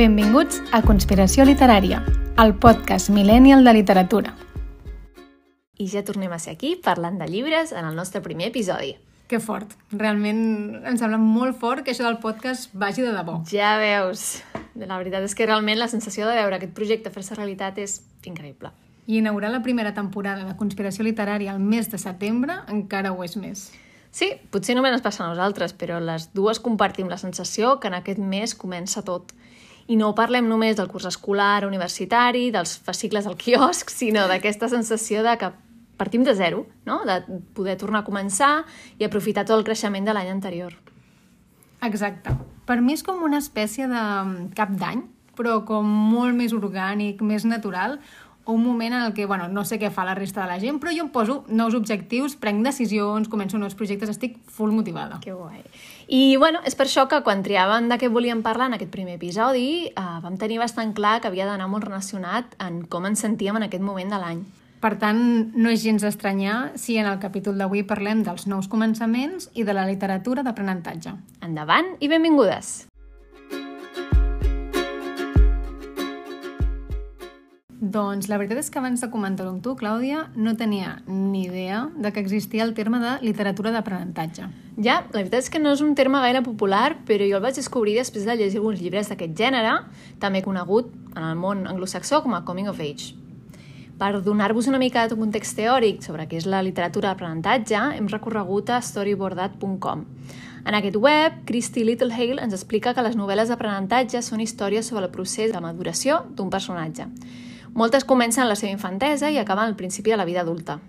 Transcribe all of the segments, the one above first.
Benvinguts a Conspiració Literària, el podcast millennial de literatura. I ja tornem a ser aquí parlant de llibres en el nostre primer episodi. Que fort. Realment em sembla molt fort que això del podcast vagi de debò. Ja veus. La veritat és que realment la sensació de veure aquest projecte fer-se realitat és increïble. I inaugurar la primera temporada de Conspiració Literària al mes de setembre encara ho és més. Sí, potser només ens passa a nosaltres, però les dues compartim la sensació que en aquest mes comença tot. I no parlem només del curs escolar, universitari, dels fascicles al quiosc, sinó d'aquesta sensació de que partim de zero, no? de poder tornar a començar i aprofitar tot el creixement de l'any anterior. Exacte. Per mi és com una espècie de cap d'any, però com molt més orgànic, més natural, un moment en el que, bueno, no sé què fa la resta de la gent, però jo em poso nous objectius, prenc decisions, començo nous projectes, estic full motivada. Que guai. I, bueno, és per això que quan triàvem de què volíem parlar en aquest primer episodi, eh, vam tenir bastant clar que havia d'anar molt relacionat en com ens sentíem en aquest moment de l'any. Per tant, no és gens d'estranyar si en el capítol d'avui parlem dels nous començaments i de la literatura d'aprenentatge. Endavant i benvingudes! Doncs la veritat és que abans de comentar-ho amb tu, Clàudia, no tenia ni idea de que existia el terme de literatura d'aprenentatge. Ja, la veritat és que no és un terme gaire popular, però jo el vaig descobrir després de llegir alguns llibres d'aquest gènere, també conegut en el món anglosaxó com a Coming of Age. Per donar-vos una mica de context teòric sobre què és la literatura d'aprenentatge, hem recorregut a storyboardat.com. En aquest web, Christy Littlehale ens explica que les novel·les d'aprenentatge són històries sobre el procés de maduració d'un personatge. Moltes comencen la seva infantesa i acaben al principi de la vida adulta.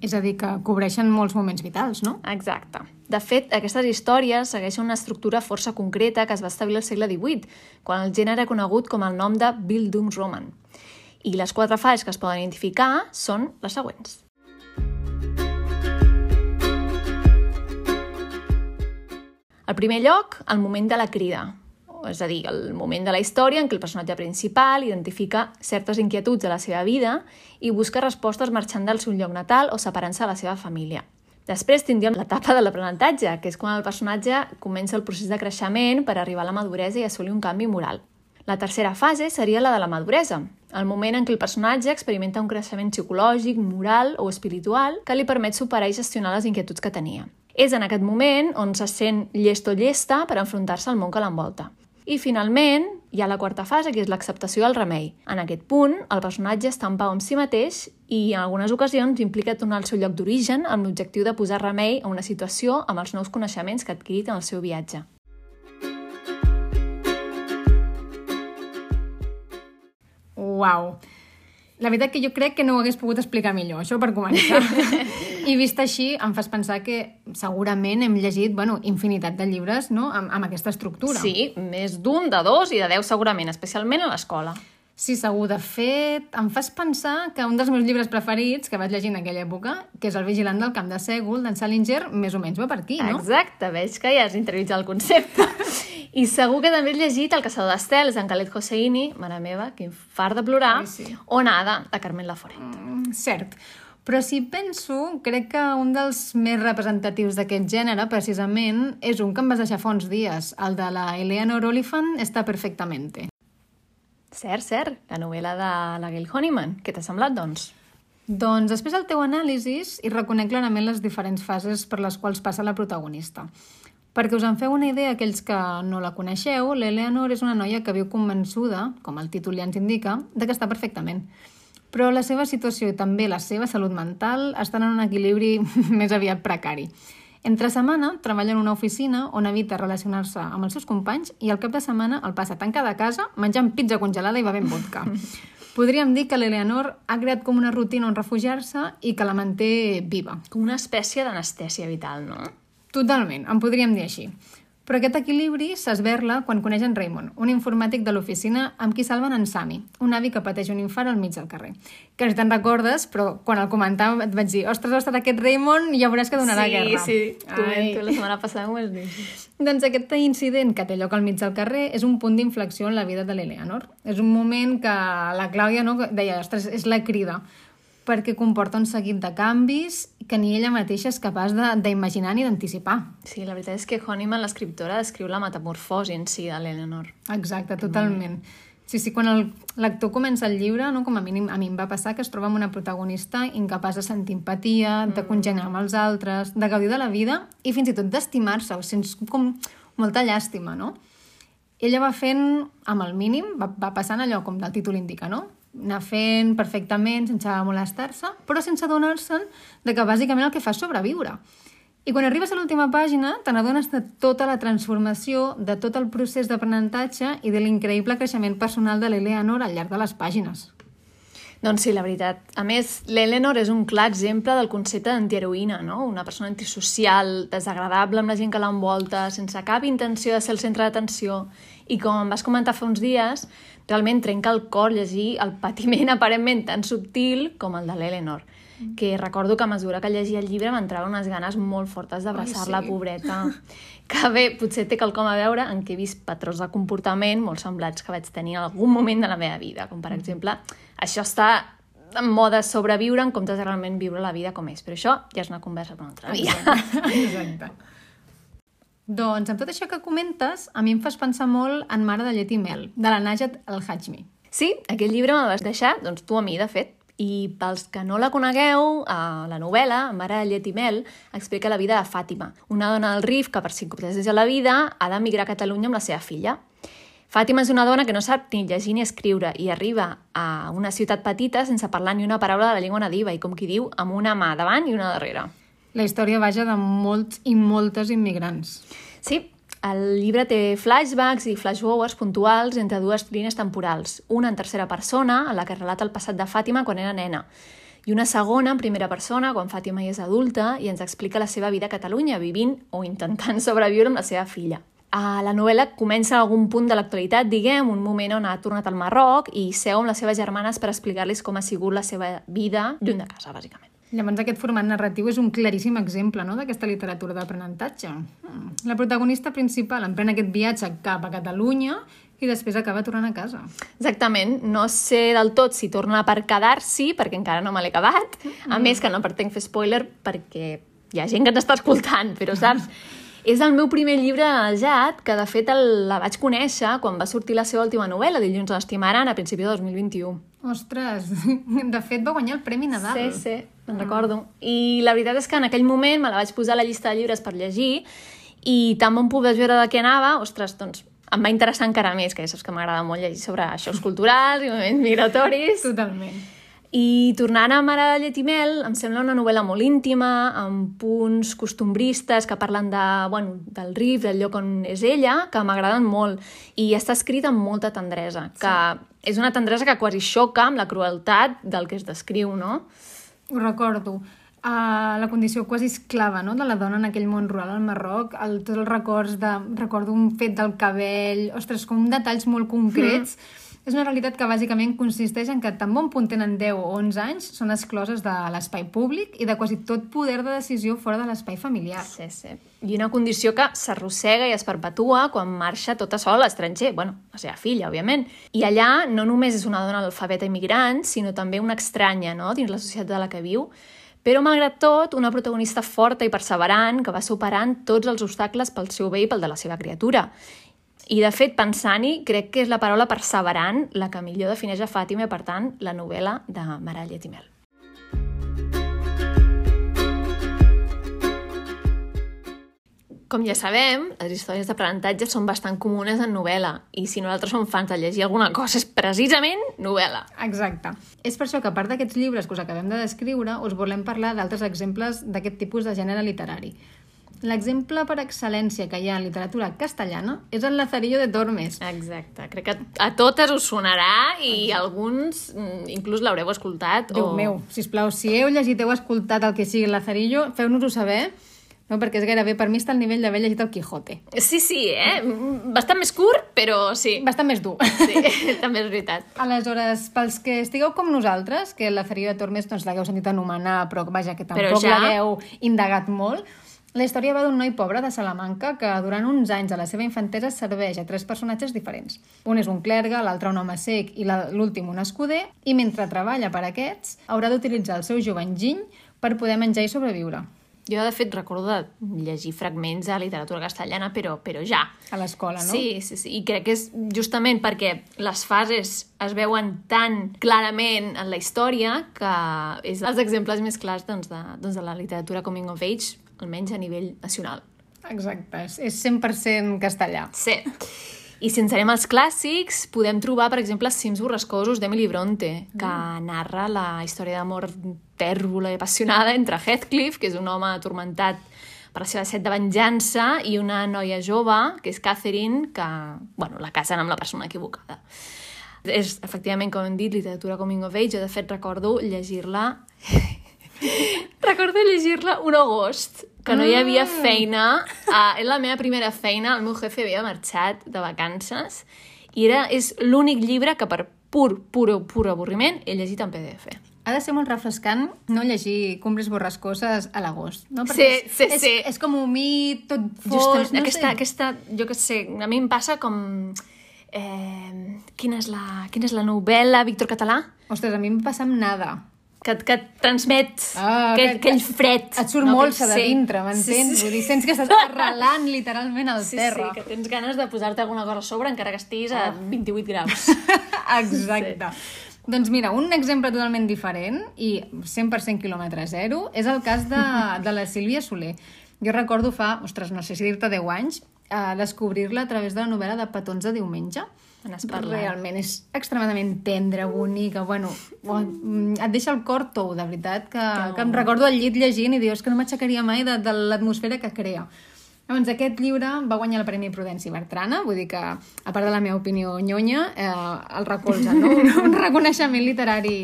És a dir, que cobreixen molts moments vitals, no? Exacte. De fet, aquestes històries segueixen una estructura força concreta que es va establir al segle XVIII, quan el gènere era conegut com el nom de Bildungsroman. I les quatre fases que es poden identificar són les següents. En primer lloc, el moment de la crida, és a dir, el moment de la història en què el personatge principal identifica certes inquietuds de la seva vida i busca respostes marxant del seu lloc natal o separant-se de la seva família. Després tindríem l'etapa de l'aprenentatge, que és quan el personatge comença el procés de creixement per arribar a la maduresa i assolir un canvi moral. La tercera fase seria la de la maduresa, el moment en què el personatge experimenta un creixement psicològic, moral o espiritual que li permet superar i gestionar les inquietuds que tenia. És en aquest moment on se sent llest o llesta per enfrontar-se al món que l'envolta. I finalment hi ha la quarta fase, que és l'acceptació del remei. En aquest punt, el personatge està en pau amb si mateix i en algunes ocasions implica tornar al seu lloc d'origen amb l'objectiu de posar remei a una situació amb els nous coneixements que ha adquirit en el seu viatge. Uau! La veritat que jo crec que no ho hagués pogut explicar millor, això per començar. I vist així, em fas pensar que segurament hem llegit bueno, infinitat de llibres no? amb, amb aquesta estructura. Sí, més d'un, de dos i de deu segurament, especialment a l'escola. Sí, segur. De fet, em fas pensar que un dels meus llibres preferits que vaig llegir en aquella època, que és El vigilant del camp de Sègol, d'en Salinger, més o menys va per aquí, no? Exacte, veig que ja has interioritzat el concepte. I segur que també has llegit El caçador d'estels, d'en Khaled Hosseini, mare meva, quin far de plorar, Ai, sí. o Nada, de Carmen Laforet. Mm, cert. Però si penso, crec que un dels més representatius d'aquest gènere, precisament, és un que em vas deixar fa uns dies, el de la Eleanor Oliphant està perfectamente. Cert, cert, la novel·la de la Gail Honeyman. Què t'ha semblat, doncs? Doncs després del teu anàlisi hi reconec clarament les diferents fases per les quals passa la protagonista. Perquè us en feu una idea, aquells que no la coneixeu, l'Eleanor és una noia que viu convençuda, com el títol ja ens indica, de que està perfectament. Però la seva situació i també la seva salut mental estan en un equilibri més aviat precari. Entre setmana treballa en una oficina on evita relacionar-se amb els seus companys i al cap de setmana el passa tancada a casa menjant pizza congelada i bevent vodka. Podríem dir que l'Eleanor ha creat com una rutina on refugiar-se i que la manté viva. Com una espècie d'anestèsia vital, no? Totalment, en podríem dir així. Però aquest equilibri s'esberla quan coneix en Raymond, un informàtic de l'oficina amb qui salven en Sami, un avi que pateix un infart al mig del carrer. Que si te'n recordes, però quan el comentàvem et vaig dir ostres, ostres, aquest Raymond ja veuràs que donarà sí, guerra. Sí, sí, comento, la setmana passada m'ho has dit. Doncs aquest incident que té lloc al mig del carrer és un punt d'inflexió en la vida de l'Eleanor. És un moment que la Clàudia no, deia, ostres, és la crida. Perquè comporta un seguit de canvis que ni ella mateixa és capaç de- d'imaginar ni d'anticipar. Sí, la veritat és que Honeyman, l'escriptora, descriu la metamorfosi en si de l'Eleanor. Exacte, totalment. Sí, sí, quan el- l'actor comença el llibre, no, com a mínim a mi em va passar, que es troba amb una protagonista incapaç de sentir empatia, de congeniar amb els altres, de gaudir de la vida i fins i tot d'estimar-se, o sents com molta llàstima, no? Ella va fent amb el mínim, va, va passant allò com el títol indica, no? Anar fent perfectament, sense molestar-se, però sense adonar-se'n de que bàsicament el que fa és sobreviure. I quan arribes a l'última pàgina, te n'adones de tota la transformació, de tot el procés d'aprenentatge i de l'increïble creixement personal de l'Eleanor al llarg de les pàgines. Doncs sí, la veritat. A més, l'Eleanor és un clar exemple del concepte d'antiheroïna, no? Una persona antisocial, desagradable amb la gent que l'envolta, sense cap intenció de ser el centre d'atenció. I com em vas comentar fa uns dies, realment trenca el cor llegir el patiment aparentment tan subtil com el de l'Eleanor. Que recordo que a mesura que llegia el llibre m'entrava unes ganes molt fortes d'abraçar-la, sí. pobreta. Que bé, potser té quelcom a veure en què he vist patrons de comportament molt semblats que vaig tenir en algun moment de la meva vida, com per exemple, això està en mode sobreviure en comptes de realment viure la vida com és. Però això ja és una conversa per un altre dia. Exacte. Doncs amb tot això que comentes, a mi em fas pensar molt en Mare de llet i mel, de la Najat al-Hajmi. Sí, aquest llibre me'l vas deixar, doncs tu a mi, de fet. I pels que no la conegueu, a la novel·la, Mare de llet i mel, explica la vida de Fàtima, una dona del RIF que per circumstàncies de la vida ha d'emigrar a Catalunya amb la seva filla. Fàtima és una dona que no sap ni llegir ni escriure i arriba a una ciutat petita sense parlar ni una paraula de la llengua nadiva i, com qui diu, amb una mà davant i una darrere. La història vaja de molts i moltes immigrants. Sí, el llibre té flashbacks i flashforwards puntuals entre dues línies temporals. Una en tercera persona, en la que relata el passat de Fàtima quan era nena, i una segona en primera persona, quan Fàtima ja és adulta i ens explica la seva vida a Catalunya, vivint o intentant sobreviure amb la seva filla. A la novel·la comença en algun punt de l'actualitat, diguem, un moment on ha tornat al Marroc i seu amb les seves germanes per explicar-los com ha sigut la seva vida lluny de casa, bàsicament. Llavors aquest format narratiu és un claríssim exemple no, d'aquesta literatura d'aprenentatge. Mm. La protagonista principal emprèn aquest viatge cap a Catalunya i després acaba tornant a casa. Exactament, no sé del tot si torna per quedar-s'hi, perquè encara no me l'he acabat. A més, que no pretenc fer spoiler perquè hi ha gent que ens està escoltant, però saps? És el meu primer llibre Jad, que de fet el, la vaig conèixer quan va sortir la seva última novel·la, Dilluns l'estimaran, a principi de 2021. Ostres, de fet va guanyar el Premi Nadal. Sí, sí, me'n recordo. I la veritat és que en aquell moment me la vaig posar a la llista de llibres per llegir i tant bon puc veure de què anava, ostres, doncs em va interessar encara més, que ja saps que m'agrada molt llegir sobre xocs culturals i moments migratoris. Totalment. I tornant a Mare de llet i mel, em sembla una novel·la molt íntima, amb punts costumbristes que parlen de, bueno, del RIF, del lloc on és ella, que m'agraden molt. I està escrita amb molta tendresa, que és una tendresa que quasi xoca amb la crueltat del que es descriu, no? Ho recordo. Uh, la condició quasi esclava no? de la dona en aquell món rural al Marroc, el, tots els records de... recordo un fet del cabell, ostres, com detalls molt concrets. Mm. És una realitat que bàsicament consisteix en que tan bon punt tenen 10 o 11 anys són excloses de l'espai públic i de quasi tot poder de decisió fora de l'espai familiar. Sí, sí. I una condició que s'arrossega i es perpetua quan marxa tota sola a l'estranger, bueno, la seva filla, òbviament. I allà no només és una dona alfabeta immigrant, sinó també una estranya no? dins la societat de la que viu, però, malgrat tot, una protagonista forta i perseverant que va superant tots els obstacles pel seu bé i pel de la seva criatura. I, de fet, pensant-hi, crec que és la paraula perseverant la que millor defineix a Fàtima per tant, la novel·la de Mara Llet i Mel. Com ja sabem, les històries d'aprenentatge són bastant comunes en novel·la i si nosaltres som fans de llegir alguna cosa és precisament novel·la. Exacte. És per això que, a part d'aquests llibres que us acabem de descriure, us volem parlar d'altres exemples d'aquest tipus de gènere literari. L'exemple per excel·lència que hi ha en literatura castellana és el Lazarillo de Tormes. Exacte. Crec que a totes us sonarà i alguns mm, inclús l'haureu escoltat. Déu o... meu, sisplau, si heu llegit, heu escoltat el que sigui el Lazarillo, feu-nos-ho saber, no? perquè és gairebé, per mi està al nivell d'haver llegit el Quijote. Sí, sí, eh? Mm, Bastant més curt, però sí. Bastant més dur. Sí, també és veritat. Aleshores, pels que estigueu com nosaltres, que el Lazarillo de Tormes doncs, l'hagueu sentit anomenar, però vaja, que Però tampoc ja- l'hagueu indagat molt, La història va d'un noi pobre de Salamanca que durant uns anys de la seva infantesa serveix a tres personatges diferents. Un és un clergue, l'altre un home sec i l'últim un escuder, i mentre treballa per aquests haurà d'utilitzar el seu jove enginy per poder menjar i sobreviure. Jo, de fet, recordo de llegir fragments de literatura castellana, però, però ja. A l'escola, no? Sí, sí, sí, i crec que és justament perquè les fases es veuen tan clarament en la història que és dels exemples més clars doncs, de, doncs, de la literatura coming of age, almenys a nivell nacional. Exacte, és, és 100% castellà. Sí. I si ens anem als clàssics, podem trobar, per exemple, Cims borrascosos d'Emily Bronte, que narra la història d'amor tèrbola i apassionada entre Heathcliff, que és un home atormentat per la seva set de venjança, i una noia jove, que és Catherine, que bueno, la casen amb la persona equivocada. És, efectivament, com hem dit, literatura coming of age. Jo, de fet, recordo llegir-la... recordo llegir-la un agost, que no hi havia feina. Uh, era la meva primera feina, el meu jefe havia marxat de vacances, i era, és l'únic llibre que per pur, pur, pur avorriment he llegit en PDF. Ha de ser molt refrescant no llegir Cumbres borrascoses a l'agost, no? Sí, és, sí, és, sí. És com humit, tot fos, no aquesta, sé. aquesta, jo què sé, a mi em passa com... Eh, quina, és la, quina és la novel·la, Víctor Català? Ostres, a mi em passa amb nada. Que, que et transmet Ah, aquell, que- aquell fred. Et surt no? molsa de dintre, m'entens? Sí, sí. Vull dir, sents que estàs arrelant literalment al Sí, terra. sí, que tens ganes de posar-te alguna cosa a sobre encara que estiguis a 28 graus. Exacte. Doncs mira, un exemple totalment diferent i 100% quilòmetre zero és el cas de, de la Sílvia Soler. Jo recordo fa, ostres, no sé si dir-te 10 anys, eh, descobrir-la a través de la novel·la de Petons de diumenge. Parlat. Realment és extremadament tendra, bonica, bueno, mm, et deixa el cor tou, de veritat, que, que em recordo al llit llegint i dius que no m'aixecaria mai de, de l'atmosfera que crea. Llavors, aquest llibre va guanyar el Premi Prudència Bertrana, vull dir que, a part de la meva opinió nyonya, eh, el recolza, no? un, un reconeixement literari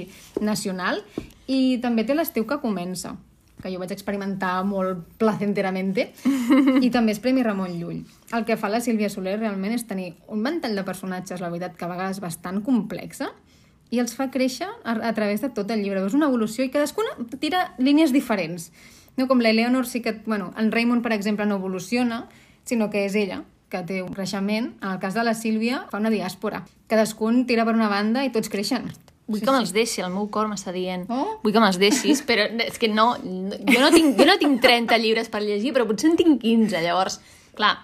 nacional, i també té l'estiu que comença, que jo vaig experimentar molt placenteramente, i també és Premi Ramon Llull. El que fa la Sílvia Soler realment és tenir un ventall de personatges, la veritat, que a vegades bastant complexa, i els fa créixer a, a través de tot el llibre. És una evolució i cadascuna tira línies diferents. No com l'Eleonor sí que... Bueno, en Raymond, per exemple, no evoluciona, sinó que és ella que té un creixement. En el cas de la Sílvia, fa una diàspora. Cadascun tira per una banda i tots creixen. Vull que me'ls deixi, el meu cor m'està dient. Oh. Vull que me'ls deixis, però és que no, no- jo, no tinc, jo no tinc 30 llibres per llegir, però potser en tinc 15, llavors, clar.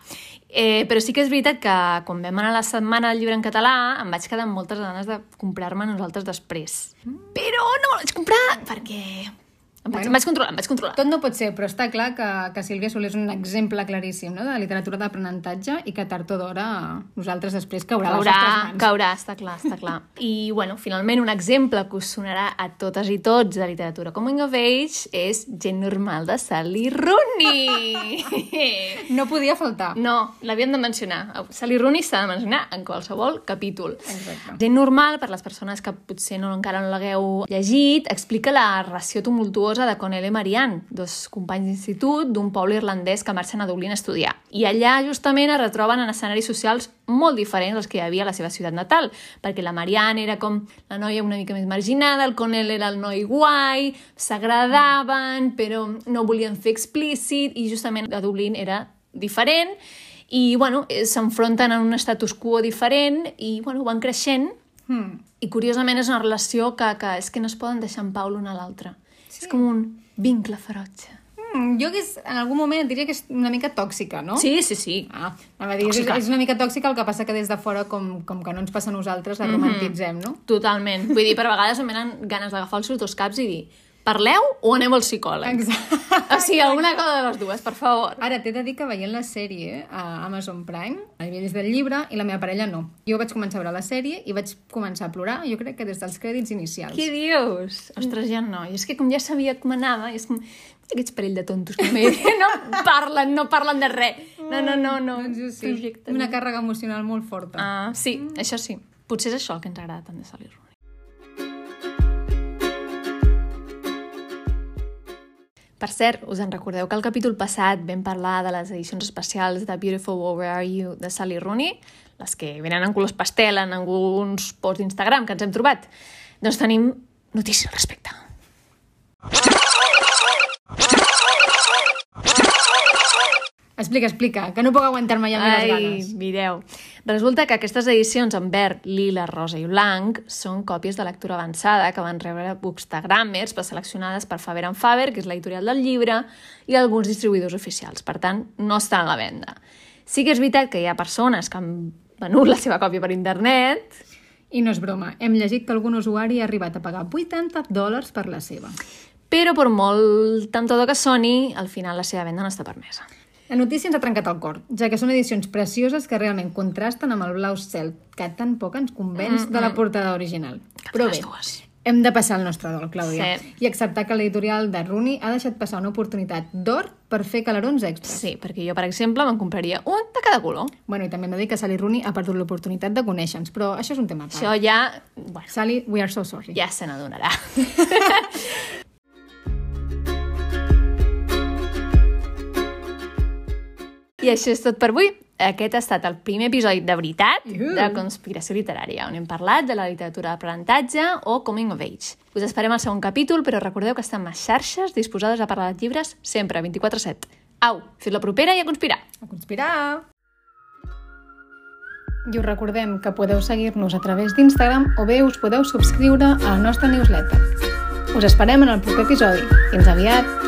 Eh, però sí que és veritat que quan vam anar a la setmana del llibre en català em vaig quedar amb moltes ganes de comprar-me nosaltres després. Però no me vaig comprar perquè... Em vaig, Bueno. em vaig controlar, em vaig controlar. Tot no pot ser, però està clar que, que Sílvia Soler és un exemple claríssim no? de literatura d'aprenentatge i que tard o d'hora nosaltres després caurà a les Caurà, mans. caurà, està clar, està clar. I, bueno, finalment, un exemple que us sonarà a totes i tots de literatura coming of age és Gent normal de Sally Rooney. No podia faltar. No, l'havien de mencionar. Sally Rooney s'ha de mencionar en qualsevol capítol. Exacte. Gent normal, per les persones que potser no, encara no l'hagueu llegit, explica la relació tumultuosa de Connell i Marianne, dos companys d'institut d'un poble irlandès que marxen a Dublín a estudiar. I allà, justament, es retroben en escenaris socials molt diferents als que hi havia a la seva ciutat natal, perquè la Marianne era com la noia una mica més marginada, el Connell era el noi guai, s'agradaven, però no volien fer explícit, i justament a Dublín era diferent, i bueno, eh, s'enfronten en un status quo diferent i bueno, van creixent Hmm. i curiosament és una relació que, que és que no es poden deixar en pau l'un a l'altre. Sí. És com un vincle ferotge. Mm, jo que és, en algun moment et diria que és una mica tòxica, no? Sí, sí, sí. Ah, anava a dir, és, Tòxica. és una mica tòxica, el que passa que des de fora, com, com que no ens passa a nosaltres, la romantitzem, no? Totalment. Vull dir, per vegades em venen ganes d'agafar els seus dos caps i dir parleu o aneu al psicòleg? Exacte. O sigui, alguna cosa de les dues, per favor. Ara, t'he de dir que veient la sèrie a Amazon Prime, a nivell del llibre, i la meva parella no. Jo vaig començar a veure la sèrie i vaig començar a plorar, jo crec que des dels crèdits inicials. Què dius? Ostres, ja no. I és que com ja sabia com anava, és com... Aquests parell de tontos que no parlen, no parlen de res. No, no, no, no. Doncs jo sí, Projecte. una càrrega emocional molt forta. Ah, sí, això sí. Potser és això el que ens agrada tant de Sally Rooney. Per cert, us en recordeu que al capítol passat vam parlar de les edicions especials de Beautiful Where Are You de Sally Rooney, les que venen en colors pastel en alguns posts d'Instagram que ens hem trobat. Doncs tenim notícies al respecte. Explica, explica, que no puc aguantar-me ja més les ganes. mireu. Resulta que aquestes edicions en verd, lila, rosa i blanc són còpies de lectura avançada que van rebre bookstagrammers seleccionades per Faber Faber, que és l'editorial del llibre, i alguns distribuïdors oficials. Per tant, no estan a la venda. Sí que és veritat que hi ha persones que han venut la seva còpia per internet, I no és broma, hem llegit que algun usuari ha arribat a pagar 80 dòlars per la seva. però per molt temptador que soni, al final la seva venda no està permesa. La notícia ens ha trencat el cor, ja que són edicions precioses que realment contrasten amb el blau cel, que tan poc ens convenç de la portada original. Però les bé, dues. hem de passar el nostre dol, Clàudia, Sí. i acceptar que l'editorial de Rooney ha deixat passar una oportunitat d'or per fer calarons extras. Sí, perquè jo, per exemple, me'n compraria un de cada color. Bueno, i també hem de dir que Sally Rooney ha perdut l'oportunitat de conèixer-nos, però això és un tema a part. Això ja... Bueno, Sally, we are so sorry. ja se n'adonarà. I això és tot per avui. Aquest ha estat el primer episodi de veritat de Conspiració Literària, on hem parlat de la literatura d'aprenentatge o Coming of Age. Us esperem al segon capítol, però recordeu que estem a xarxes disposades a parlar de llibres sempre, 24-7. Au, fins la propera i a conspirar! A conspirar! I us recordem que podeu seguir-nos a través d'Instagram o bé us podeu subscriure a la nostra newsletter. Us esperem en el proper episodi. Fins aviat!